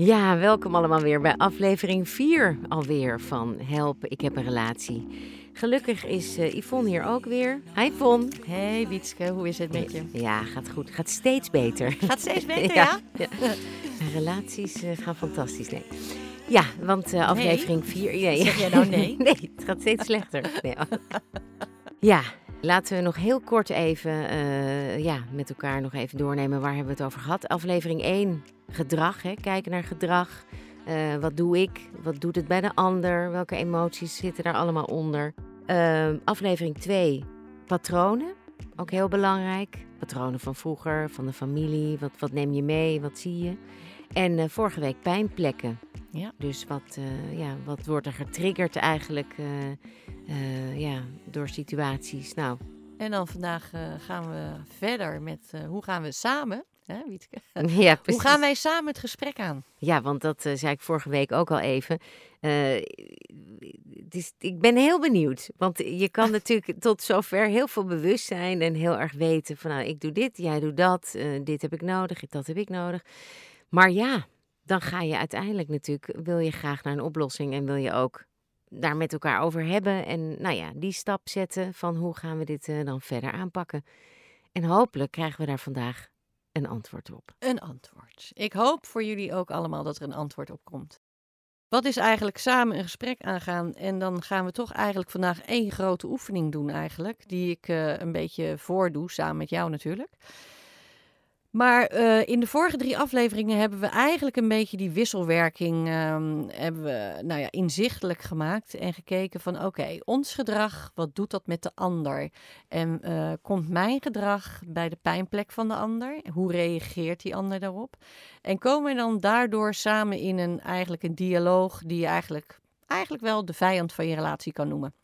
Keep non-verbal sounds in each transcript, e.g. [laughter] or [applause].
Ja, welkom allemaal weer bij aflevering 4 alweer van Help, ik heb een relatie. Gelukkig is uh, Yvonne hier ook weer. Hi Yvonne. Hey Wietske, hoe is het met je? Ja, gaat goed. Gaat steeds beter. Gaat steeds [laughs] beter, ja? ja. Relaties uh, gaan fantastisch, nee. Ja, want uh, aflevering 4... Nee. nee. Zeg jij nou nee? [laughs] nee, het gaat steeds slechter. Nee. Ja, Laten we nog heel kort even uh, ja, met elkaar nog even doornemen. Waar hebben we het over gehad? Aflevering 1, gedrag. Hè? Kijken naar gedrag. Uh, wat doe ik? Wat doet het bij de ander? Welke emoties zitten daar allemaal onder? Uh, aflevering 2, patronen. Ook heel belangrijk. Patronen van vroeger, van de familie. Wat, wat neem je mee? Wat zie je? En vorige week pijnplekken. Ja. Dus wat, ja, wat wordt er getriggerd eigenlijk uh, ja, door situaties. Nou. En dan vandaag gaan we verder met hoe gaan we samen, hè, Wietke? [laughs] Ja. Hoe gaan wij samen het gesprek aan? Ja, want dat zei ik vorige week ook al even. is, ik ben heel benieuwd, want je kan [laughs] natuurlijk tot zover heel veel bewust zijn en heel erg weten van nou, ik doe dit, jij doet dat, dit heb ik nodig, dat heb ik nodig. Maar ja, dan ga je uiteindelijk natuurlijk, wil je graag naar een oplossing en wil je ook daar met elkaar over hebben. En nou ja, die stap zetten van hoe gaan we dit uh, dan verder aanpakken. En hopelijk krijgen we daar vandaag een antwoord op. Een antwoord. Ik hoop voor jullie ook allemaal dat er een antwoord op komt. Wat is eigenlijk samen een gesprek aangaan? En dan gaan we toch eigenlijk vandaag één grote oefening doen eigenlijk. Die ik uh, een beetje voordoe, samen met jou natuurlijk. Maar uh, in de vorige drie afleveringen hebben we eigenlijk een beetje die wisselwerking um, hebben we, nou ja, inzichtelijk gemaakt. En gekeken van oké, ons gedrag, wat doet dat met de ander? En uh, komt mijn gedrag bij de pijnplek van de ander? Hoe reageert die ander daarop? En komen we dan daardoor samen in een, eigenlijk een dialoog die je eigenlijk, eigenlijk wel de vijand van je relatie kan noemen.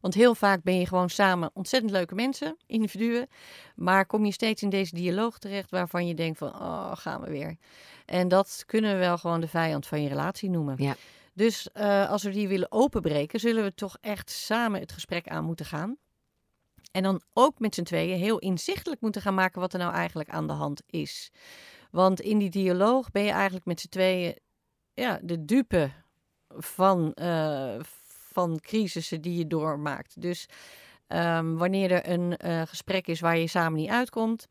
Want heel vaak ben je gewoon samen ontzettend leuke mensen, individuen. Maar kom je steeds in deze dialoog terecht waarvan je denkt van, oh, gaan we weer. En dat kunnen we wel gewoon de vijand van je relatie noemen. Ja. Dus uh, als we die willen openbreken, zullen we toch echt samen het gesprek aan moeten gaan. En dan ook met z'n tweeën heel inzichtelijk moeten gaan maken wat er nou eigenlijk aan de hand is. Want in die dialoog ben je eigenlijk met z'n tweeën ja, de dupe van, uh, van crisissen die je doormaakt. Dus um, wanneer er een uh, gesprek is waar je samen niet uitkomt,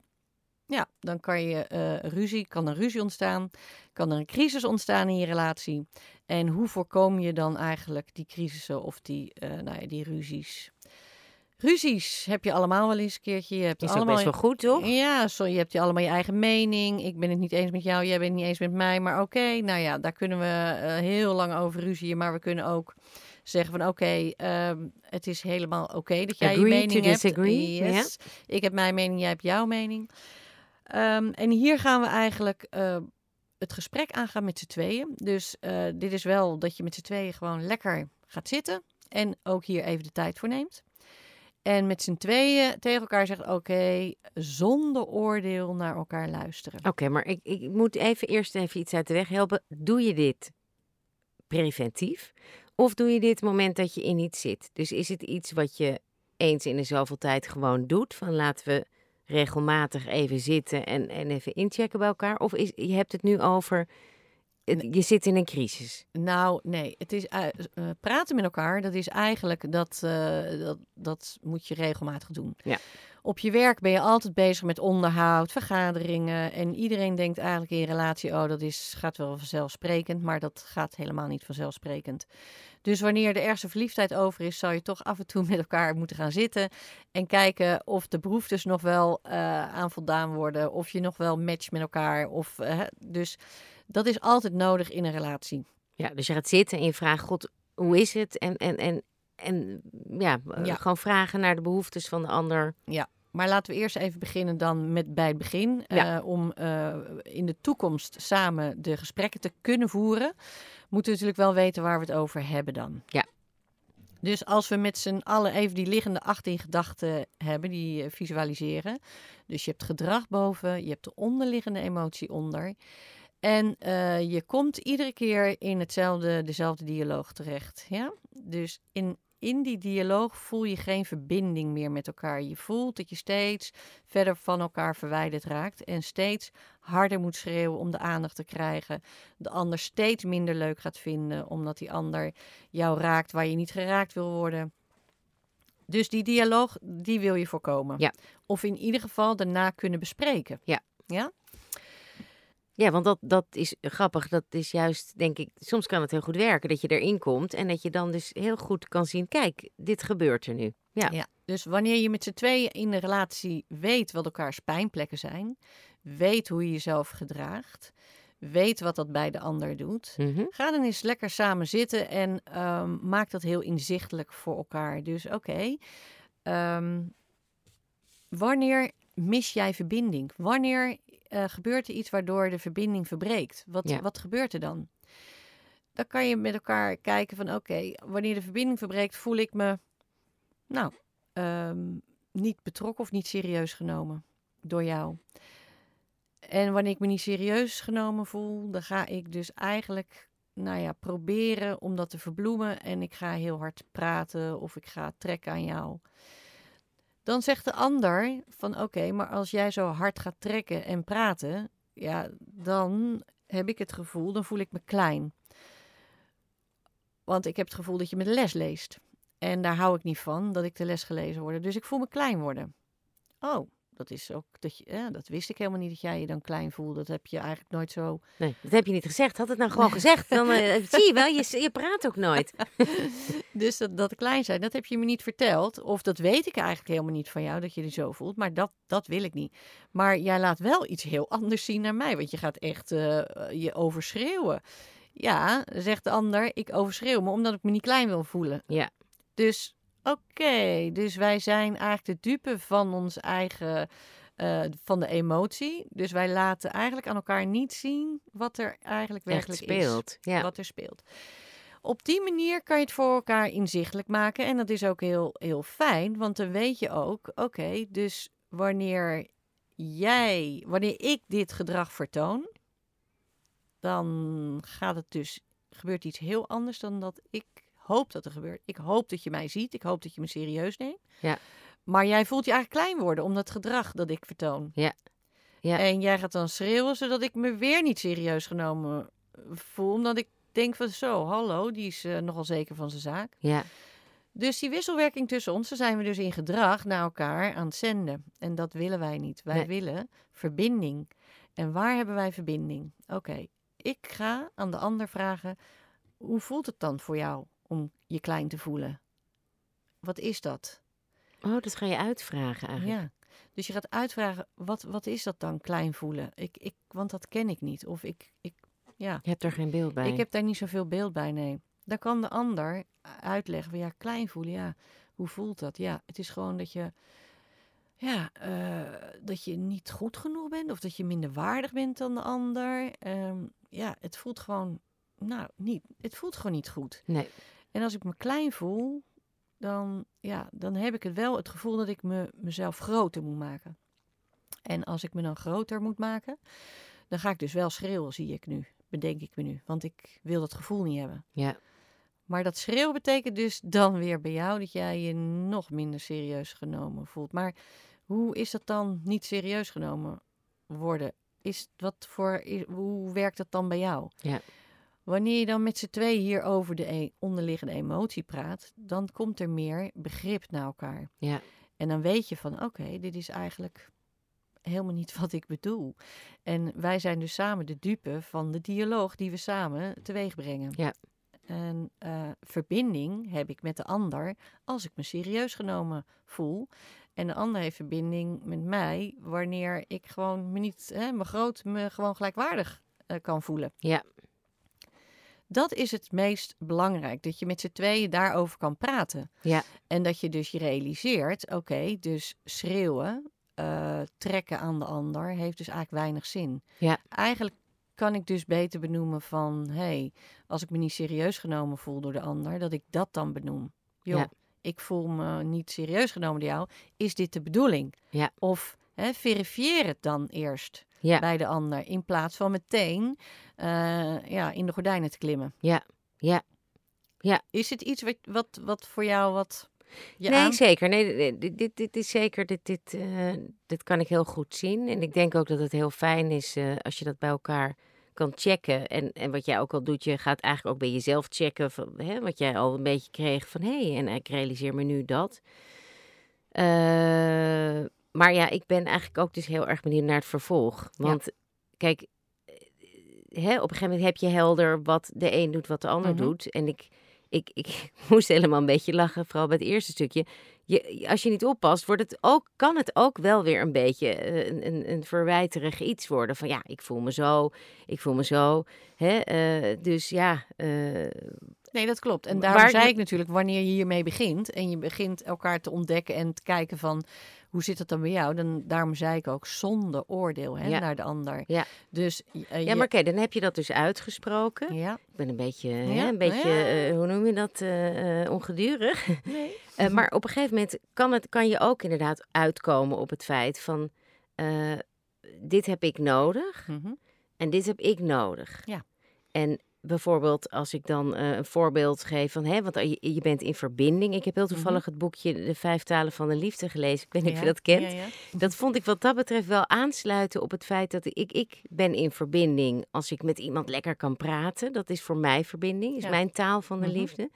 ja, dan kan je uh, ruzie, kan er ruzie ontstaan, kan er een crisis ontstaan in je relatie. En hoe voorkom je dan eigenlijk die crisissen of die, uh, nou ja, die ruzies? Ruzies heb je allemaal wel eens een keertje. Je hebt is allemaal best wel goed, toch? Ja, zo, je hebt je allemaal je eigen mening. Ik ben het niet eens met jou, jij bent het niet eens met mij. Maar oké, okay, nou ja, daar kunnen we uh, heel lang over ruzien. Maar we kunnen ook zeggen van oké, okay, um, het is helemaal oké okay dat jij Agree je mening to hebt. Disagree. Yes. Ik heb mijn mening, jij hebt jouw mening. Um, en hier gaan we eigenlijk uh, het gesprek aangaan met z'n tweeën. Dus uh, dit is wel dat je met z'n tweeën gewoon lekker gaat zitten. En ook hier even de tijd voor neemt. En met z'n tweeën tegen elkaar zegt: Oké, okay, zonder oordeel naar elkaar luisteren. Oké, okay, maar ik, ik moet even eerst even iets uit de weg helpen. Doe je dit preventief? Of doe je dit het moment dat je in iets zit? Dus is het iets wat je eens in de zoveel tijd gewoon doet? Van laten we regelmatig even zitten en, en even inchecken bij elkaar? Of is, je hebt het nu over, je zit in een crisis? Nou, nee. Het is, uh, uh, praten met elkaar, dat is eigenlijk, dat, uh, dat, dat moet je regelmatig doen. Ja. Op je werk ben je altijd bezig met onderhoud, vergaderingen. En iedereen denkt eigenlijk in relatie, oh, dat is, gaat wel vanzelfsprekend. Maar dat gaat helemaal niet vanzelfsprekend. Dus wanneer de ergste verliefdheid over is, zou je toch af en toe met elkaar moeten gaan zitten. En kijken of de behoeftes nog wel uh, aan voldaan worden. Of je nog wel matcht met elkaar. Of, uh, dus dat is altijd nodig in een relatie. Ja, dus je gaat zitten en je vraagt, God, hoe is het? En, en, en, en ja, ja. gewoon vragen naar de behoeftes van de ander. Ja, maar laten we eerst even beginnen dan met bij het begin. Ja. Uh, om uh, in de toekomst samen de gesprekken te kunnen voeren, moeten we natuurlijk wel weten waar we het over hebben dan. Ja. Dus als we met z'n allen even die liggende 18 gedachten hebben, die uh, visualiseren. Dus je hebt gedrag boven, je hebt de onderliggende emotie onder. En je komt iedere keer in hetzelfde, dezelfde dialoog terecht. Ja? Dus in in die dialoog voel je geen verbinding meer met elkaar. Je voelt dat je steeds verder van elkaar verwijderd raakt en steeds harder moet schreeuwen om de aandacht te krijgen. De ander steeds minder leuk gaat vinden omdat die ander jou raakt waar je niet geraakt wil worden. Dus die dialoog, die wil je voorkomen. Ja. Of in ieder geval daarna kunnen bespreken. Ja. Ja? Ja, want dat, dat is grappig. Dat is juist, denk ik, soms kan het heel goed werken dat je erin komt en dat je dan dus heel goed kan zien, kijk, dit gebeurt er nu. Ja. Ja, dus wanneer je met z'n tweeën in een relatie weet wat elkaars pijnplekken zijn, weet hoe je jezelf gedraagt, weet wat dat bij de ander doet, Mhm. ga dan eens lekker samen zitten en ehm, maak dat heel inzichtelijk voor elkaar. Dus oké, ehm, wanneer mis jij verbinding? Wanneer eh, gebeurt er iets waardoor de verbinding verbreekt? Wat, Ja. wat gebeurt er dan? Dan kan je met elkaar kijken van oké, wanneer de verbinding verbreekt, voel ik me nou, ehm, niet betrokken of niet serieus genomen door jou. En wanneer ik me niet serieus genomen voel, dan ga ik dus eigenlijk, nou ja, proberen om dat te verbloemen. En ik ga heel hard praten of ik ga trekken aan jou. Dan zegt de ander van oké, maar als jij zo hard gaat trekken en praten, ja, dan heb ik het gevoel, dan voel ik me klein. Want ik heb het gevoel dat je me les leest. En daar hou ik niet van, dat ik de les gelezen word. Dus ik voel me klein worden. Oh, dat is ook, dat, je, ja, dat wist ik helemaal niet dat jij je dan klein voelde. Dat heb je eigenlijk nooit zo Nee, dat heb je niet gezegd. Had het nou gewoon gezegd, dan eh, [laughs] zie je wel, je, je praat ook nooit. [laughs] Dus dat, dat klein zijn, dat heb je me niet verteld. Of dat weet ik eigenlijk helemaal niet van jou, dat je je zo voelt. Maar dat, dat wil ik niet. Maar jij laat wel iets heel [laughs] anders zien naar mij. Want je gaat echt eh, je overschreeuwen. Ja, zegt de ander, ik overschreeuw me omdat ik me niet klein wil voelen. Ja. Dus oké, dus wij zijn eigenlijk de dupe van ons eigen, eh, van de emotie. Dus wij laten eigenlijk aan elkaar niet zien wat er eigenlijk Echt werkelijk is speelt. Ja. wat er speelt. Op die manier kan je het voor elkaar inzichtelijk maken. En dat is ook heel, heel fijn, want dan weet je ook, oké, dus wanneer jij, wanneer ik dit gedrag vertoon, dan gaat het dus, gebeurt iets heel anders dan dat ik hoop dat er gebeurt. Ik hoop dat je mij ziet, ik hoop dat je me serieus neemt. Ja. Maar jij voelt je eigenlijk klein worden om dat gedrag dat ik vertoon. Ja. Ja. En jij gaat dan schreeuwen, zodat ik me weer niet serieus genomen voel. Omdat ik denk van zo, hallo, die is eh, nogal zeker van zijn zaak. Ja. Dus die wisselwerking tussen ons, daar zijn we dus in gedrag naar elkaar aan het zenden. En dat willen wij niet. Wij Nee. willen verbinding. En waar hebben wij verbinding? Oké, ik ga aan de ander vragen, hoe voelt het dan voor jou om je klein te voelen? Wat is dat? Oh, dat ga je uitvragen eigenlijk. Ja. Dus je gaat uitvragen, wat, wat is dat dan, klein voelen? Ik, ik, want dat ken ik niet. Of ik, ik, ja, Je hebt er geen beeld bij. ik heb daar niet zoveel beeld bij, nee. Dan kan de ander uitleggen van, ja, klein voelen, ja, hoe voelt dat? Ja, het is gewoon dat je, ja, eh, dat je niet goed genoeg bent of dat je minder waardig bent dan de ander. Ehm, ja, het voelt gewoon, nou, niet, het voelt gewoon niet goed. Nee. En als ik me klein voel, dan, ja, dan heb ik het wel het gevoel dat ik me, mezelf groter moet maken. En als ik me dan groter moet maken, dan ga ik dus wel schreeuwen, zie ik nu. Bedenk ik me nu. Want ik wil dat gevoel niet hebben. Ja. Maar dat schreeuwen betekent dus dan weer bij jou dat jij je nog minder serieus genomen voelt. Maar hoe is dat dan niet serieus genomen worden? Is wat voor, hoe werkt dat dan bij jou? Ja. Wanneer je dan met z'n twee hier over de e- onderliggende emotie praat, dan komt er meer begrip naar elkaar. Ja. En dan weet je van, oké, dit is eigenlijk helemaal niet [laughs] wat ik bedoel. En wij zijn dus samen de dupe van de dialoog die we samen teweeg brengen. Ja. En eh, verbinding heb ik met de ander als ik me serieus genomen voel. En de ander heeft verbinding met mij wanneer ik gewoon me niet, hè, me groot, me gewoon gelijkwaardig eh, kan voelen. Ja. Dat is het meest belangrijk, dat je met z'n tweeën daarover kan praten. Ja. En dat je dus je realiseert, oké, dus schreeuwen, eh, trekken aan de ander, heeft dus eigenlijk weinig zin. Ja. Eigenlijk kan ik dus beter benoemen van, hé, hey, als ik me niet serieus genomen voel door de ander, dat ik dat dan benoem. Joh, Ja. ik voel me niet serieus genomen door jou, is dit de bedoeling? Ja. Of hè, verifieer het dan eerst Ja. bij de ander, in plaats van meteen eh, ja, in de gordijnen te klimmen. Ja. Ja. Ja. Is het iets wat, wat, wat voor jou wat je nee, aan... zeker. Nee, dit- dit, dit, is zeker. Dit, dit, eh, dit kan ik heel goed zien. En ik denk ook dat het heel fijn is eh, als je dat bij elkaar kan checken. En, en wat jij ook al doet, je gaat eigenlijk ook bij jezelf checken. Van, hè, wat jij al een beetje kreeg van hé, hey, en ik realiseer me nu dat. Eh, maar ja, ik ben eigenlijk ook dus heel erg benieuwd naar het vervolg. Want kijk, eh, hè, op een gegeven moment heb je helder wat de een doet, wat de ander Mhm. doet. En ik, ik, ik [laughs] moest helemaal een beetje lachen, vooral bij het eerste stukje. Je, als je niet oppast, wordt het ook, kan het ook wel weer een beetje eh, een, een, een verwijterig iets worden. Van ja, ik voel me zo, ik voel me zo. Hè? eh, dus ja, Nee, dat klopt. En daarom Waar- zei ik natuurlijk, wanneer je hiermee begint en je begint elkaar te ontdekken en te kijken van hoe zit het dan bij jou, dan daarom zei ik ook zonder oordeel hè, Ja. naar de ander. Ja. Dus eh, ja, je- maar oké, dan heb je dat dus uitgesproken. ja, Ik ben een beetje, hè, Ja, een beetje ja. eh, hoe noem je dat, eh, ongedurig. [laughs] nee. Maar op een gegeven moment kan, het, kan je ook inderdaad uitkomen op het feit van... dit heb ik nodig Mhm. en dit heb ik nodig. Ja. En bijvoorbeeld als ik dan eh, een voorbeeld geef van... Hè, want je, je bent in verbinding. Ik heb heel toevallig het boekje De Vijf Talen van de Liefde gelezen. Ik weet niet of je dat kent. ja, ja. Dat vond ik wat dat betreft wel aansluiten op het feit dat ik, ik ben in verbinding als ik met iemand lekker kan praten. Dat is voor mij verbinding, is mijn taal van de Mhm. liefde.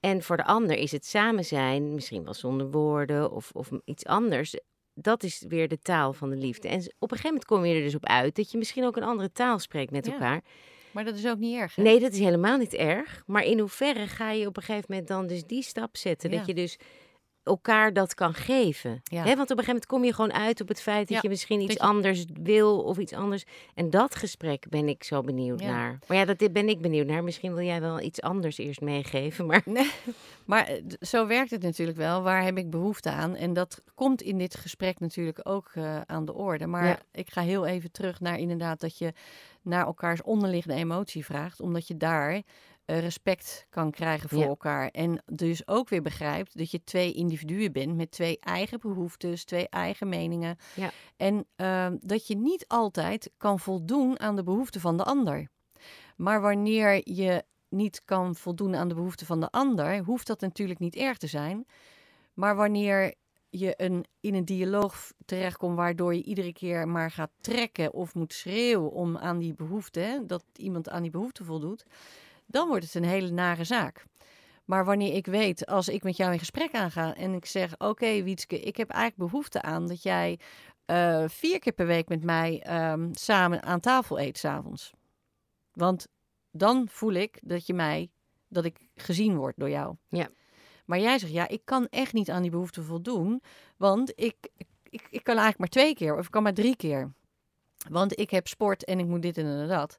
En voor de ander is het samen zijn, misschien wel zonder woorden of, of iets anders. Dat is weer de taal van de liefde. En op een gegeven moment kom je er dus op uit dat je misschien ook een andere taal spreekt met Ja. elkaar. Maar dat is ook niet erg. hè? Nee, dat is helemaal niet erg. Maar in hoeverre ga je op een gegeven moment dan dus die stap zetten? Ja. Dat je dus elkaar dat kan geven. Ja. Hè, want op een gegeven moment kom je gewoon uit op het feit dat Ja, je misschien iets je- anders wil of iets anders. En dat gesprek ben ik zo benieuwd Ja. naar. Maar ja, dat dit ben ik benieuwd naar. Misschien wil jij wel iets anders eerst meegeven. Maar Nee, [laughs] maar eh, zo werkt het natuurlijk wel. Waar heb ik behoefte aan? En dat komt in dit gesprek natuurlijk ook eh, aan de orde. Maar ik ga heel even terug naar inderdaad dat je naar elkaars onderliggende emotie vraagt. Omdat je daar eh, respect kan krijgen voor Ja. elkaar. En dus ook weer begrijpt dat je twee individuen bent met twee eigen behoeftes, twee eigen meningen. Ja. En ehm, dat je niet altijd kan voldoen aan de behoeften van de ander. Maar wanneer je niet kan voldoen aan de behoeften van de ander, hoeft dat natuurlijk niet erg te zijn. Maar wanneer je een, in een dialoog terechtkomt waardoor je iedere keer maar gaat trekken of moet schreeuwen om aan die behoefte, hè, dat iemand aan die behoefte voldoet, dan wordt het een hele nare zaak. Maar wanneer ik weet, als ik met jou in gesprek aanga en ik zeg: Oké, Wietske, ik heb eigenlijk behoefte aan dat jij eh, vier keer per week met mij ehm, samen aan tafel eet s'avonds. Want dan voel ik dat je mij, dat ik gezien word door jou. Ja. Maar jij zegt, ja, ik kan echt niet aan die behoefte voldoen, want ik, ik, ik, ik kan eigenlijk maar twee keer of ik kan maar drie keer. Want ik heb sport en ik moet dit en dat.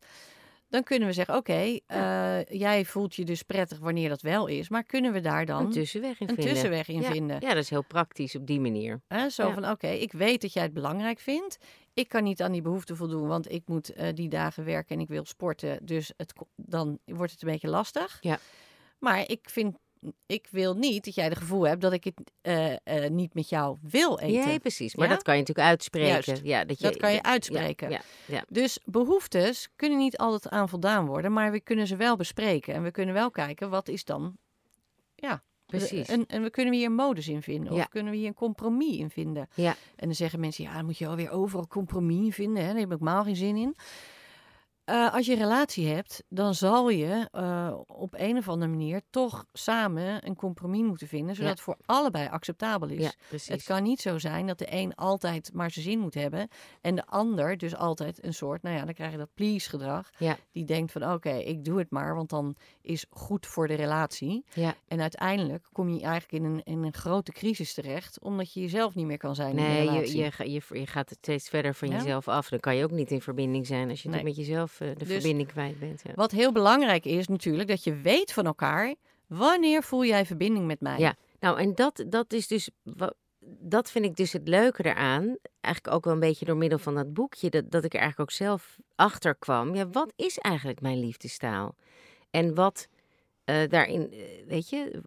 Dan kunnen we zeggen, oké, eh, jij voelt je dus prettig wanneer dat wel is, maar kunnen we daar dan een tussenweg in een vinden. tussenweg in ja. vinden? Ja, dat is heel praktisch op die manier. Hè, zo Ja. van, oké, ik weet dat jij het belangrijk vindt. Ik kan niet aan die behoefte voldoen, want ik moet eh, die dagen werken en ik wil sporten. Dus het, dan wordt het een beetje lastig. Ja. Maar ik vind, ik wil niet dat jij het gevoel hebt dat ik het eh, eh, niet met jou wil eten. Nee, precies. Maar Ja? dat kan je natuurlijk uitspreken. Juist. Ja, dat, je, Dat kan je ja, uitspreken. Ja, ja, Dus behoeftes kunnen niet altijd aan voldaan worden, maar we kunnen ze wel bespreken. En we kunnen wel kijken, wat is dan... Ja, precies. En, en we kunnen hier een modus in vinden. Ja. Of kunnen we hier een compromis in vinden. Ja. En dan zeggen mensen, ja, dan moet je alweer overal compromis in vinden. Hè? Daar heb ik helemaal geen zin in. Eh, als je een relatie hebt, dan zal je eh, op een of andere manier toch samen een compromis moeten vinden, zodat Ja. het voor allebei acceptabel is. ja. Het kan niet zo zijn dat de een altijd maar zijn zin moet hebben en de ander dus altijd een soort, nou ja, dan krijg je dat please gedrag. Ja. Die denkt van oké, ik doe het maar, want dan is goed voor de relatie. Ja. En uiteindelijk kom je eigenlijk in een, in een grote crisis terecht, omdat je jezelf niet meer kan zijn in de Nee, je, relatie. je, ga- je, je gaat steeds verder van jezelf af. Dan kan je ook niet in verbinding zijn als je Nee. met jezelf eh, de Dus- verbinding kwijt bent. Ja. Wat heel belangrijk is natuurlijk, dat je weet van elkaar, wanneer voel jij verbinding met mij? Ja. Nou, en dat, dat is dus. Dat vind ik dus het leuke eraan. Eigenlijk ook wel een beetje door middel van dat boekje. Dat, dat ik er eigenlijk ook zelf achter kwam. Ja, wat is eigenlijk mijn liefdestaal? En wat eh, daarin, eh, weet je.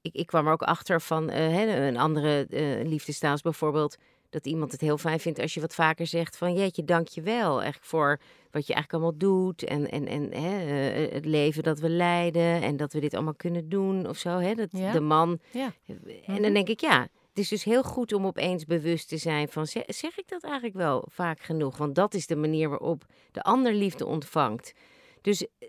ik, ik kwam er ook achter van hè, een andere liefdestaal is bijvoorbeeld. Dat iemand het heel fijn vindt als je wat vaker zegt van jeetje, dank je wel. Eigenlijk voor wat je eigenlijk allemaal doet en, en, en hè, eh, het leven dat we leiden en dat we dit allemaal kunnen doen of zo. Hè? Dat Ja. de man. Ja. En Mhm. dan denk ik, ja, het is dus heel goed om opeens bewust te zijn van zeg, zeg ik dat eigenlijk wel vaak genoeg? Want dat is de manier waarop de ander liefde ontvangt. Dus eh,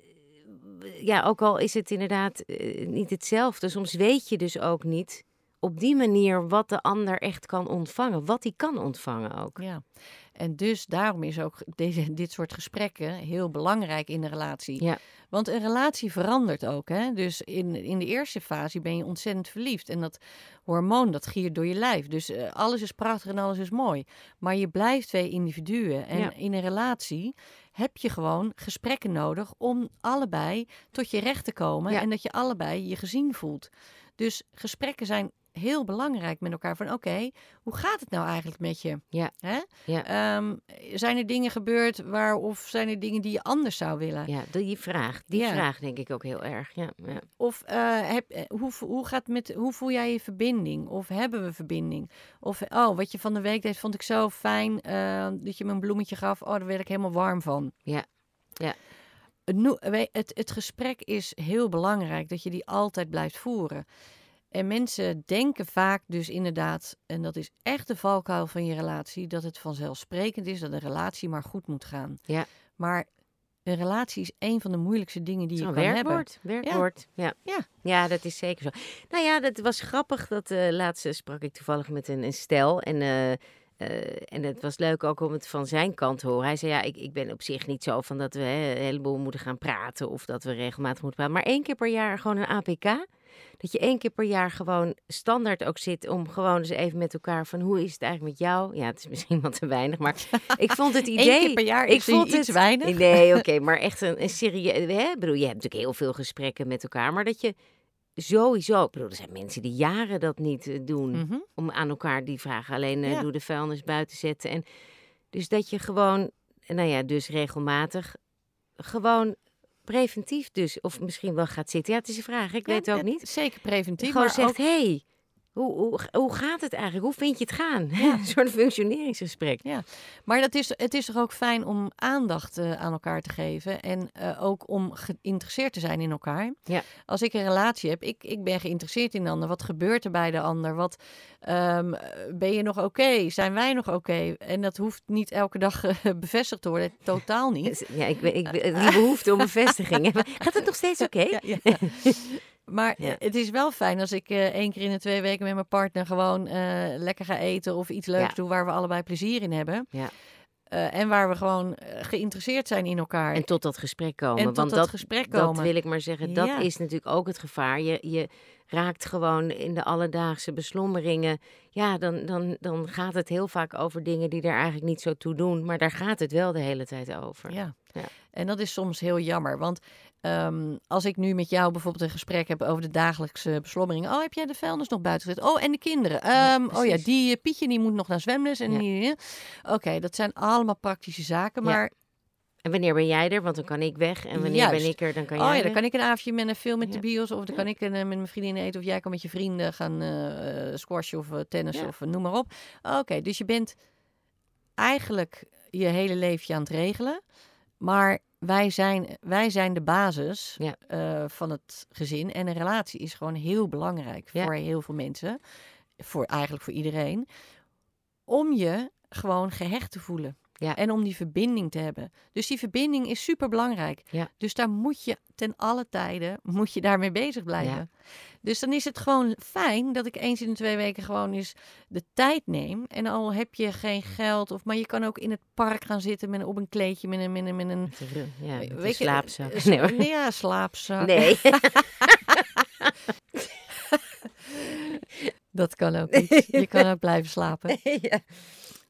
ja, ook al is het inderdaad eh, niet hetzelfde, soms weet je dus ook niet op die manier wat de ander echt kan ontvangen. Wat hij kan ontvangen ook. Ja, en dus daarom is ook deze, dit soort gesprekken heel belangrijk in de relatie. Ja. Want een relatie verandert ook. Hè? Dus in, in de eerste fase ben je ontzettend verliefd. En dat hormoon dat giert door je lijf. Dus eh, alles is prachtig en alles is mooi. Maar je blijft twee individuen. En Ja. in een relatie heb je gewoon gesprekken nodig om allebei tot je recht te komen. Ja. En dat je allebei je gezien voelt. Dus gesprekken zijn heel belangrijk met elkaar. Van oké, hoe gaat het nou eigenlijk met je? Ja. Hè? Ja. Ehm, zijn er dingen gebeurd waar, of zijn er dingen die je anders zou willen? Ja, die vraag. Die Ja. vraag denk ik ook heel erg. Ja, ja. Of eh, heb, eh, hoe, hoe, gaat het met, hoe voel jij je verbinding? Of hebben we verbinding? Of oh, wat je van de week deed, vond ik zo fijn eh, dat je me een bloemetje gaf. Oh, daar werd ik helemaal warm van. Ja. Ja. Het, het, het gesprek is heel belangrijk, dat je die altijd blijft voeren. En mensen denken vaak dus inderdaad, en dat is echt de valkuil van je relatie, dat het vanzelfsprekend is dat een relatie maar goed moet gaan. Ja. Maar een relatie is een van de moeilijkste dingen die je kan hebben. werkwoord. Werkwoord. Ja. Ja. ja, dat is zeker zo. Nou ja, dat was grappig. Dat eh laatst sprak ik toevallig met een, een stel. En, eh, eh, en het was leuk ook om het van zijn kant te horen. Hij zei, ja, ik, ik ben op zich niet zo van dat we hè, een heleboel moeten gaan praten. Of dat we regelmatig moeten praten. Maar één keer per jaar gewoon een APK. Dat je één keer per jaar gewoon standaard ook zit om gewoon eens even met elkaar van hoe is het eigenlijk met jou? Ja, het is misschien wat te weinig, maar [laughs] ik vond het idee... Eén keer per jaar ik is vond iets het- weinig. Nee, oké, [laughs] maar echt een, een serieus... hè, Ik bedoel, je hebt natuurlijk heel veel gesprekken met elkaar, maar dat je sowieso... Ik bedoel, er zijn mensen die jaren dat niet eh, doen. Mhm. Om aan elkaar die vragen alleen eh, Ja. doe de vuilnis buiten zetten. En dus dat je gewoon, nou ja, dus regelmatig, gewoon preventief dus, of misschien wel gaat zitten. Ja, het is een vraag, ik Ja, weet het ook niet. Zeker preventief. Gewoon maar zegt, ook- hey, hoe, hoe, hoe gaat het eigenlijk? Hoe vind je het gaan? [laughs] een soort functioneringsgesprek. Maar dat is, het is toch ook fijn om aandacht eh, aan elkaar te geven. En eh, ook om geïnteresseerd te zijn in elkaar. Ja. Als ik een relatie heb, ik, ik ben geïnteresseerd in de ander. Wat gebeurt er bij de ander? Wat, ehm, ben je nog oké? Zijn wij nog oké? En dat hoeft niet elke dag eh, [laughs] bevestigd te worden. Totaal niet. [laughs] Ja, ik, ben- ik, ben- die behoefte om bevestiging. Gaat het nog steeds oké? Ja, ja. Maar Ja. het is wel fijn als ik eh, één keer in de twee weken met mijn partner gewoon eh, lekker ga eten of iets leuks Ja. doe waar we allebei plezier in hebben. Ja. Eh, en waar we gewoon geïnteresseerd zijn in elkaar. En tot dat gesprek komen. En tot Want dat dat, gesprek dat komen. wil ik maar zeggen, dat Ja. is natuurlijk ook het gevaar. Je, je raakt gewoon in de alledaagse beslommeringen. Ja, dan, dan, dan gaat het heel vaak over dingen die er eigenlijk niet zo toe doen. Maar daar gaat het wel de hele tijd over. Ja. Ja. En dat is soms heel jammer. Want ehm, als ik nu met jou bijvoorbeeld een gesprek heb over de dagelijkse beslommeringen. Oh, heb jij de vuilnis nog buiten gezet? Oh, en de kinderen. Ehm, oh ja, die eh, Pietje die moet nog naar zwemles. En Ja. die, eh. Oké, dat zijn allemaal praktische zaken. Ja. Maar En wanneer ben jij er? Want dan kan ik weg. En wanneer Juist. ben ik er? Dan kan oh jij ja, dan kan ik een avondje met een film met de bios. Of dan kan ik een, eh, met mijn vriendinnen eten. Of jij kan met je vrienden gaan eh squashen of eh, tennis Ja. of eh, noem maar op. Oké, dus je bent eigenlijk je hele leven aan het regelen. Maar wij zijn, wij zijn de basis Ja. eh, van het gezin. En een relatie is gewoon heel belangrijk Ja. voor heel veel mensen. Voor, eigenlijk voor iedereen. Om je gewoon gehecht te voelen. Ja. En om die verbinding te hebben. Dus die verbinding is super belangrijk. Ja. Dus daar moet je ten alle tijden moet je daarmee bezig blijven. Dus dan is het gewoon fijn dat ik eens in de twee weken gewoon eens de tijd neem. En al heb je geen geld, of, maar je kan ook in het park gaan zitten met, op een kleedje met een, met een, met een Ja, met slaapzak. [laughs] Nee hoor. nee, ja, slaapzak. Nee. [laughs] Dat kan ook [laughs] niet. Je kan ook blijven slapen. ja.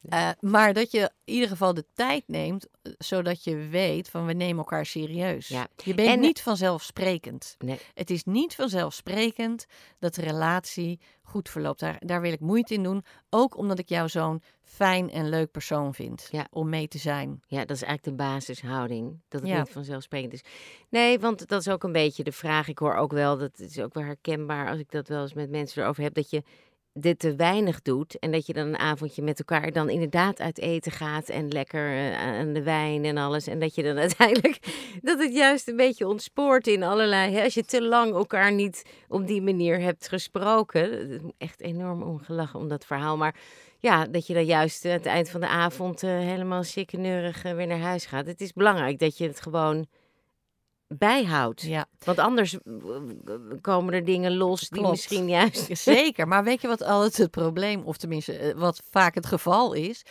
Eh, maar dat je in ieder geval de tijd neemt, eh, zodat je weet van we nemen elkaar serieus. Ja. Je bent En- niet vanzelfsprekend. Nee. Het is niet vanzelfsprekend dat de relatie goed verloopt. Daar, daar wil ik moeite in doen. Ook omdat ik jou zo'n fijn en leuk persoon vind Ja. om mee te zijn. Ja, dat is eigenlijk de basishouding. Dat het Ja. niet vanzelfsprekend is. Nee, want dat is ook een beetje de vraag. Ik hoor ook wel, dat is ook wel herkenbaar als ik dat wel eens met mensen erover heb, dat je dit te weinig doet. En dat je dan een avondje met elkaar dan inderdaad uit eten gaat. En lekker uh, aan de wijn en alles. En dat je dan [laughs] uiteindelijk, dat het juist een beetje ontspoort in allerlei... Hè, als je te lang elkaar niet op die manier hebt gesproken. Echt enorm ongelachen om dat verhaal. Maar ja, dat je dan juist aan het eind van de avond uh, helemaal chickeneurig uh, weer naar huis gaat. Het is belangrijk dat je het gewoon bijhoudt. Ja. Want anders komen er dingen los die Klopt. misschien juist... [laughs] Zeker, maar weet je wat altijd het probleem, of tenminste eh, wat vaak het geval is?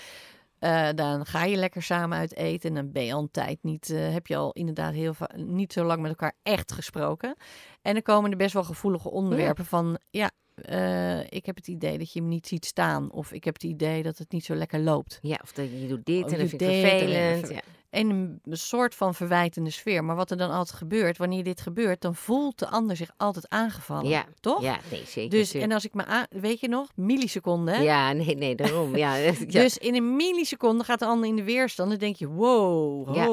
Uh, dan ga je lekker samen uit eten en dan ben je al een tijd niet, uh, heb je al inderdaad heel niet zo lang met elkaar echt gesproken. En dan komen er best wel gevoelige onderwerpen ja. van, ja, uh, ik heb het idee dat je hem niet ziet staan. Of ik heb het idee dat het niet zo lekker loopt. Ja, of dat je doet dit of en dat vind ik vervelend. En, en een soort van verwijtende sfeer. Maar wat er dan altijd gebeurt, wanneer dit gebeurt, dan voelt de ander zich altijd aangevallen. Ja, toch? Ja, nee, zeker. Dus, en als ik me aan, weet je nog, milliseconden. Hè? Ja, nee, nee, daarom. ja, [laughs] ja. Dus in een milliseconde gaat de ander in de weerstand. Dan denk je, wow, Ja.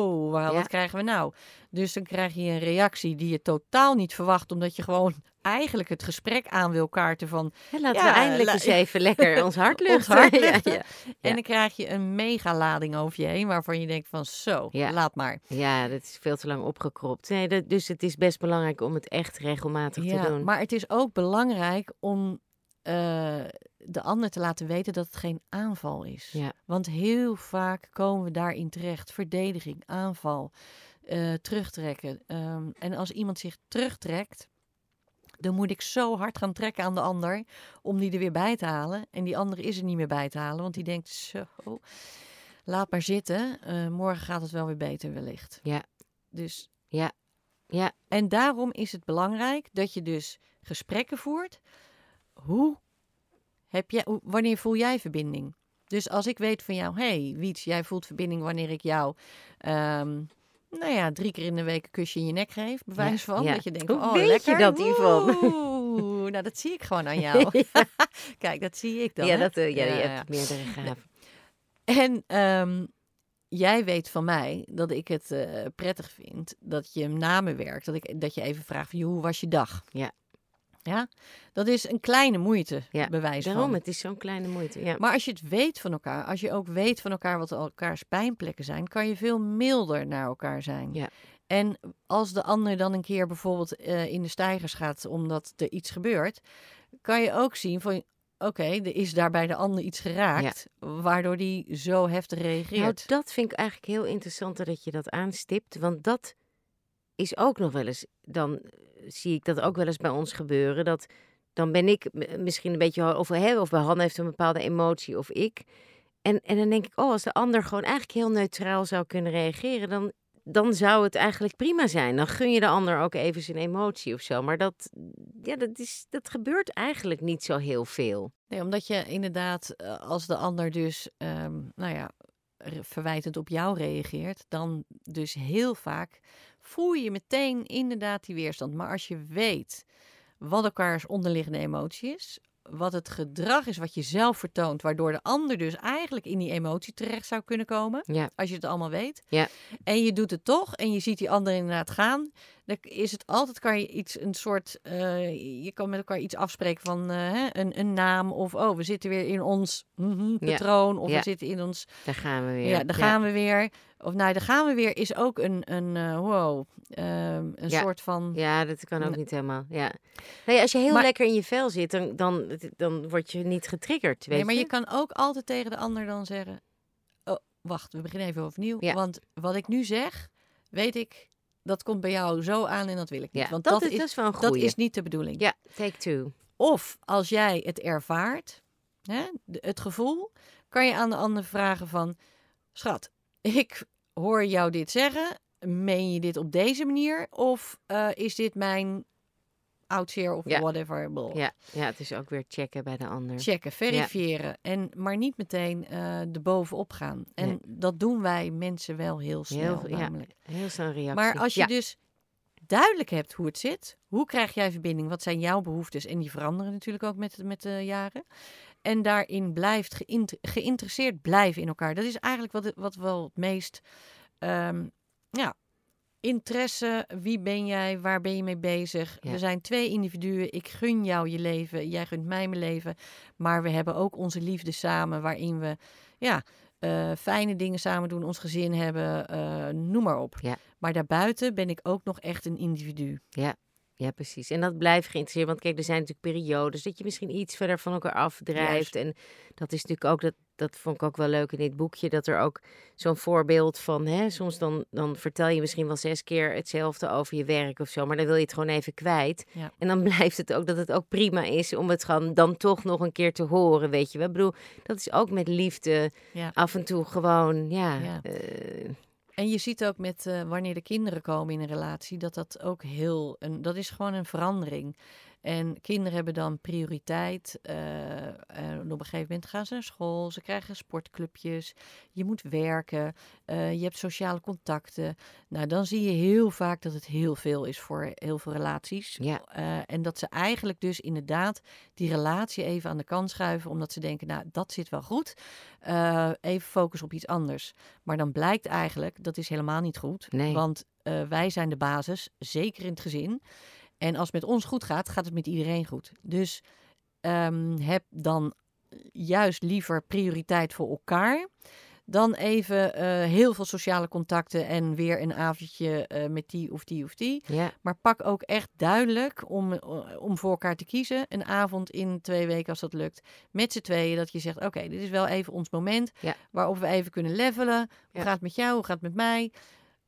Ja. wat krijgen we nou? Dus dan krijg je een reactie die je totaal niet verwacht, omdat je gewoon eigenlijk het gesprek aan wil kaarten van Ja, laten Ja, we eindelijk eens even [laughs] lekker ons hart ons luchten. hart [laughs] Ja, luchten. ja. En dan krijg je een megalading over je heen waarvan je denkt van zo, Ja. laat maar. Ja, dat is veel te lang opgekropt. Nee, dat, dus het is best belangrijk om het echt regelmatig te doen. maar het is ook belangrijk om eh, de ander te laten weten dat het geen aanval is. Ja. Want heel vaak komen we daarin terecht. Verdediging, aanval, eh, terugtrekken. Ehm, en als iemand zich terugtrekt, dan moet ik zo hard gaan trekken aan de ander om die er weer bij te halen. En die andere is er niet meer bij te halen, want die denkt zo, laat maar zitten. eh, morgen gaat het wel weer beter wellicht. Ja. Dus Ja, ja, en daarom is het belangrijk dat je dus gesprekken voert. Hoe heb jij, wanneer voel jij verbinding? Dus als ik weet van jou, hey Wiets, jij voelt verbinding wanneer ik jou, ehm, nou ja, drie keer in de week een kusje in je nek geef, bewijs van. ja. Dat je denkt, Hoe oh weet je lekker. dat, Yvonne? Oeh, nou dat zie ik gewoon aan jou. [laughs] [laughs] Kijk, dat zie ik dan. ja, hè? dat, ja, Ja, je hebt meerdere gaven. En ehm, jij weet van mij dat ik het eh, prettig vind dat je na me werkt. Dat, ik, dat je even vraagt van, joh, hoe was je dag? Ja. Ja, dat is een kleine moeite, Ja, bewijs Daarom, van. het is zo'n kleine moeite. Ja. Maar als je het weet van elkaar, als je ook weet van elkaar wat elkaars pijnplekken zijn, kan je veel milder naar elkaar zijn. Ja. En als de ander dan een keer bijvoorbeeld eh, in de stijgers gaat omdat er iets gebeurt, kan je ook zien van, oké, er is daar bij de ander iets geraakt, waardoor die zo heftig reageert. Nou, dat vind ik eigenlijk heel interessant dat je dat aanstipt. Want dat is ook nog wel eens, dan zie ik dat ook wel eens bij ons gebeuren. Dat dan ben ik misschien een beetje, hè, of bij Han heeft een bepaalde emotie of ik. En, en dan denk ik, oh, als de ander gewoon eigenlijk heel neutraal zou kunnen reageren, dan, dan zou het eigenlijk prima zijn. Dan gun je de ander ook even zijn emotie of zo. Maar dat, ja, dat, is, dat gebeurt eigenlijk niet zo heel veel. Nee, omdat je inderdaad, eh, als de ander dus, ehm, nou ja, verwijtend op jou reageert, dan dus heel vaak voel je meteen inderdaad die weerstand. Maar als je weet wat elkaars onderliggende emotie is, wat het gedrag is wat je zelf vertoont, waardoor de ander dus eigenlijk in die emotie terecht zou kunnen komen, Ja, als je het allemaal weet. Ja. En je doet het toch en je ziet die ander inderdaad gaan. Dan is het altijd, kan je iets, een soort, eh, je kan met elkaar iets afspreken van eh, een, een naam of oh, we zitten weer in ons mhm, Ja. patroon of Ja. we zitten in ons, daar gaan we weer. ja, daar gaan we weer. Of nou, daar gaan we weer is ook een, een eh, wow, ehm, een soort van, Ja, dat kan ook niet helemaal. Ja. Nee, als je heel Maar- lekker in je vel zit, dan, dan, dan word je niet getriggerd. Weet nee, maar je? je kan ook altijd tegen de ander dan zeggen, oh, wacht, we beginnen even overnieuw. Want wat ik nu zeg, weet ik, dat komt bij jou zo aan en dat wil ik niet. ja, Want dat, dat, is, is, dat is wel een dat goeie. is niet de bedoeling. Ja, take two. Of als jij het ervaart, hè, het gevoel, kan je aan de ander vragen van... Schat, ik hoor jou dit zeggen. Meen je dit op deze manier? Of eh, is dit mijn oudseer of Ja. whatever? Blah. Ja, ja, het is ook weer checken bij de ander. Checken, verifiëren. En, maar niet meteen eh er bovenop gaan. En Nee. dat doen wij mensen wel heel snel Heel- ja. namelijk. Heel snel reactie. Maar als je ja. dus duidelijk hebt hoe het zit, hoe krijg jij verbinding, wat zijn jouw behoeftes en die veranderen natuurlijk ook met, met de jaren. En daarin blijft geïnt- geïnteresseerd blijven in elkaar. Dat is eigenlijk wat, wat wel het meest, ehm, ja, interesse, wie ben jij, waar ben je mee bezig? Ja. We zijn twee individuen. Ik gun jou je leven, jij gunt mij mijn leven. Maar we hebben ook onze liefde samen, waarin we ja, eh, fijne dingen samen doen, ons gezin hebben, eh, noem maar op. Ja. Maar daarbuiten ben ik ook nog echt een individu. Ja, precies. En dat blijft geïnteresseerd. Want kijk, er zijn natuurlijk periodes dat je misschien iets verder van elkaar afdrijft. En dat is natuurlijk ook, dat, dat vond ik ook wel leuk in dit boekje, dat er ook zo'n voorbeeld van, hè, soms dan, dan vertel je misschien wel zes keer hetzelfde over je werk of zo, maar dan wil je het gewoon even kwijt. Ja. En dan [laughs] blijft het ook dat het ook prima is om het gewoon dan toch nog een keer te horen, weet je wel. Ik bedoel, dat is ook met liefde Ja. af en toe gewoon, ja, Ja. eh, En je ziet ook met eh, wanneer de kinderen komen in een relatie, dat dat ook heel, een, dat is gewoon een verandering. En kinderen hebben dan prioriteit. eh, en op een gegeven moment gaan ze naar school, ze krijgen sportclubjes, je moet werken, eh, je hebt sociale contacten. Nou, dan zie je heel vaak dat het heel veel is voor heel veel relaties. ja, Eh, en dat ze eigenlijk dus inderdaad die relatie even aan de kant schuiven, omdat ze denken, nou, dat zit wel goed. Even focus op iets anders. Maar dan blijkt eigenlijk, dat is helemaal niet goed. Nee. Want wij zijn de basis, zeker in het gezin. En als het met ons goed gaat, gaat het met iedereen goed. Dus ehm, heb dan juist liever prioriteit voor elkaar. Dan even eh, heel veel sociale contacten en weer een avondje eh, met die of die of die. ja, Maar pak ook echt duidelijk om, eh, om voor elkaar te kiezen. Een avond in twee weken als dat lukt. Met z'n tweeën dat je zegt, oké, dit is wel even ons moment. Ja. Waarop we even kunnen levelen. Hoe Ja. gaat het met jou? Hoe gaat het met mij?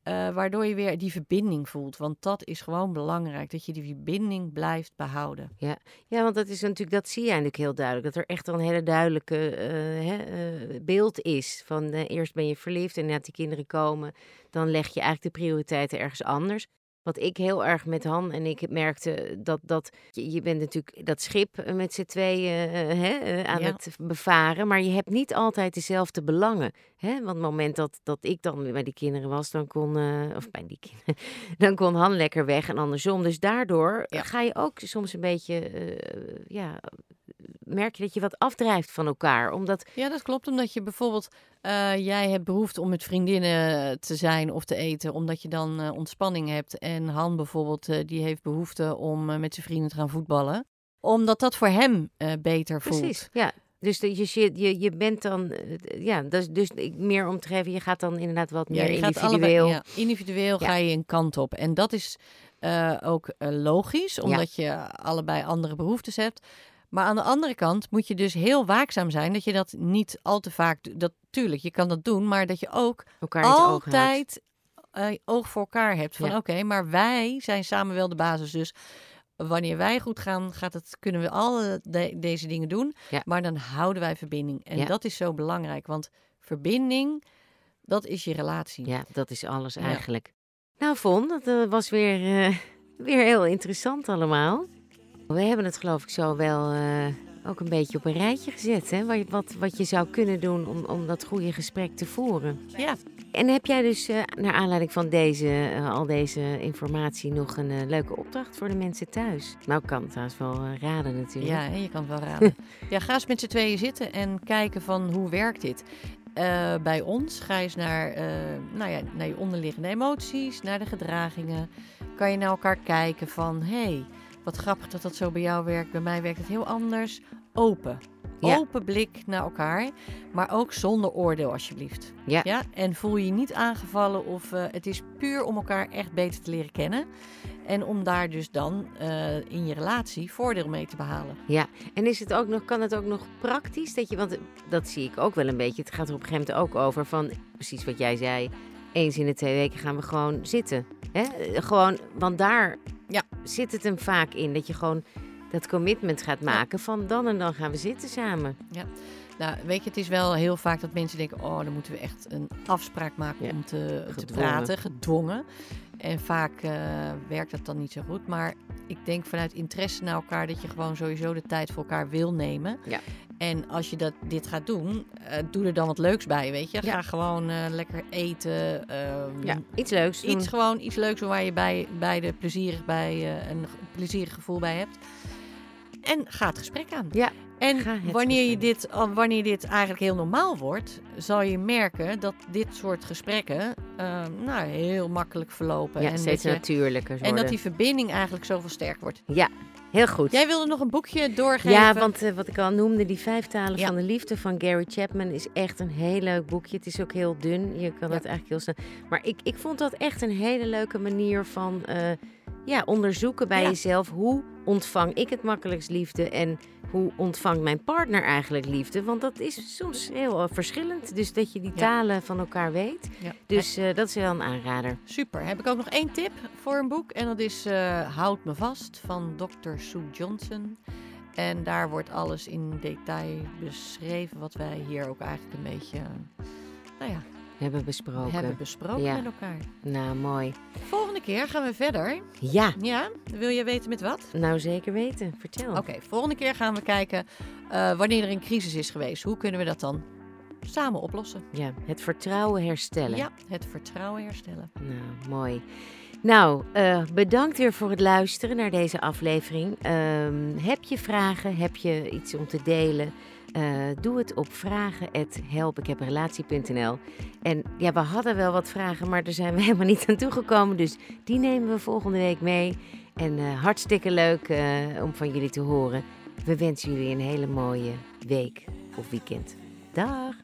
Eh, waardoor je weer die verbinding voelt. Want dat is gewoon belangrijk. Dat je die verbinding blijft behouden. Ja, want dat is natuurlijk, dat zie je eigenlijk heel duidelijk. Dat er echt een hele duidelijke eh, eh, beeld is. Van eerst ben je verliefd en net die kinderen komen. Dan leg je eigenlijk de prioriteiten ergens anders. Wat ik heel erg met Han en ik merkte, dat, dat je, je bent natuurlijk dat schip eh, met z'n tweeën eh, hè, eh, aan Ja. het bevaren. Maar je hebt niet altijd dezelfde belangen. Hè? Want het moment dat, dat ik dan bij die kinderen was, dan kon, of bij die kinderen, [laughs] dan kon Han lekker weg en andersom. Dus daardoor Ja. ga je ook soms een beetje, ja, merk je dat je wat afdrijft van elkaar. Omdat, Ja, dat klopt. Omdat je bijvoorbeeld, eh, jij hebt behoefte om met vriendinnen te zijn of te eten, omdat je dan eh, ontspanning hebt. En Han bijvoorbeeld, eh, die heeft behoefte om eh, met zijn vrienden te gaan voetballen. Omdat dat voor hem eh, beter voelt. precies, ja. Dus je, je, je bent dan, eh, ja, dus, dus meer om te geven, je gaat dan inderdaad wat meer je gaat individueel. allebei- ja, individueel Ja. ga je een kant op. En dat is eh, ook eh, logisch, omdat je allebei andere behoeftes hebt. Maar aan de andere kant moet je dus heel waakzaam zijn dat je dat niet al te vaak doet. Dat, tuurlijk, je kan dat doen, maar dat je ook elkaar oog altijd eh, oog voor elkaar hebt. Van Ja. oké, maar wij zijn samen wel de basis. Dus wanneer wij goed gaan, gaat het, kunnen we alle de- deze dingen doen. Ja. Maar dan houden wij verbinding. En Ja. dat is zo belangrijk. Want verbinding, dat is je relatie. Ja, dat is alles eigenlijk. Nou, Von, dat eh, was weer, eh, [laughs] weer heel interessant allemaal. We hebben het geloof ik zo wel eh, ook een beetje op een rijtje gezet. Hè? Wat, wat, wat je zou kunnen doen om, om dat goede gesprek te voeren. Ja. En heb jij dus eh, naar aanleiding van deze, eh, al deze informatie nog een leuke opdracht voor de mensen thuis? Nou, ik kan het trouwens wel raden natuurlijk. Ja, je kan het wel raden. [laughs] ja, ga eens met z'n tweeën zitten en kijken van hoe werkt dit. Eh, bij ons ga eens naar, nou ja, naar je onderliggende emoties, naar de gedragingen. Kan je naar elkaar kijken van, hé, hey, wat grappig dat dat zo bij jou werkt. Bij mij werkt het heel anders. Open. Ja. Open blik naar elkaar, maar ook zonder oordeel alsjeblieft. Ja. Ja? En voel je niet aangevallen of eh, het is puur om elkaar echt beter te leren kennen. En om daar dus dan eh, in je relatie voordeel mee te behalen. En is het ook nog, kan het ook nog praktisch? Dat je, want dat zie ik ook wel een beetje. Het gaat er op een gegeven moment ook over van, precies wat jij zei. Eens in de twee weken gaan we gewoon zitten. Hè? Gewoon, want daar Ja. zit het hem vaak in. Dat je gewoon dat commitment gaat maken van dan en dan gaan we zitten samen. Nou, weet je, het is wel heel vaak dat mensen denken: oh, dan moeten we echt een afspraak maken Ja, om te, te praten, gedwongen. En vaak eh, werkt dat dan niet zo goed. Maar ik denk vanuit interesse naar elkaar dat je gewoon sowieso de tijd voor elkaar wil nemen. Ja. En als je dat, dit gaat doen, eh, doe er dan wat leuks bij, weet je. Ja. Ga gewoon eh, lekker eten. ehm, Ja, iets leuks doen. Iets gewoon iets leuks waar je bij, beide plezierig bij, een plezierig gevoel bij hebt. En ga het gesprek aan. Ja. En wanneer je, dit, wanneer dit eigenlijk heel normaal wordt, zal je merken dat dit soort gesprekken eh, nou, heel makkelijk verlopen. Ja, en, steeds je- natuurlijker en worden. dat die verbinding eigenlijk zoveel sterker wordt. Ja, heel goed. Jij wilde nog een boekje doorgeven. Ja, want eh, wat ik al noemde, die vijf talen Ja. van de liefde van Gary Chapman is echt een heel leuk boekje. Het is ook heel dun. Je kan Ja. het eigenlijk heel snel. Maar ik, ik vond dat echt een hele leuke manier van eh, ja, onderzoeken bij Ja. jezelf. Hoe ontvang ik het makkelijkst liefde en hoe ontvangt mijn partner eigenlijk liefde? Want dat is soms heel eh, verschillend. Dus dat je die Ja. talen van elkaar weet. Ja. Dus eh, dat is wel een aanrader. Super. Heb ik ook nog één tip voor een boek. En dat is eh, Houd me vast van Dr. Sue Johnson. En daar wordt alles in detail beschreven wat wij hier ook eigenlijk een beetje nou ja, hebben besproken. hebben besproken Ja. met elkaar. Nou, mooi. Volgende keer gaan we verder. Ja, Ja, wil je weten met wat? nou zeker weten. Vertel. Oké, volgende keer gaan we kijken eh, wanneer er een crisis is geweest. Hoe kunnen we dat dan samen oplossen? Ja, het vertrouwen herstellen. Ja, het vertrouwen herstellen. Nou, mooi. Nou, eh, bedankt weer voor het luisteren naar deze aflevering. Ehm, heb je vragen? Heb je iets om te delen? Eh, doe het op vragen@helpikhebrelatie.nl. En ja, we hadden wel wat vragen, maar daar zijn we [laughs] helemaal niet aan toegekomen. Dus die nemen we volgende week mee. En eh, hartstikke leuk eh, om van jullie te horen. We wensen jullie een hele mooie week of weekend. Dag!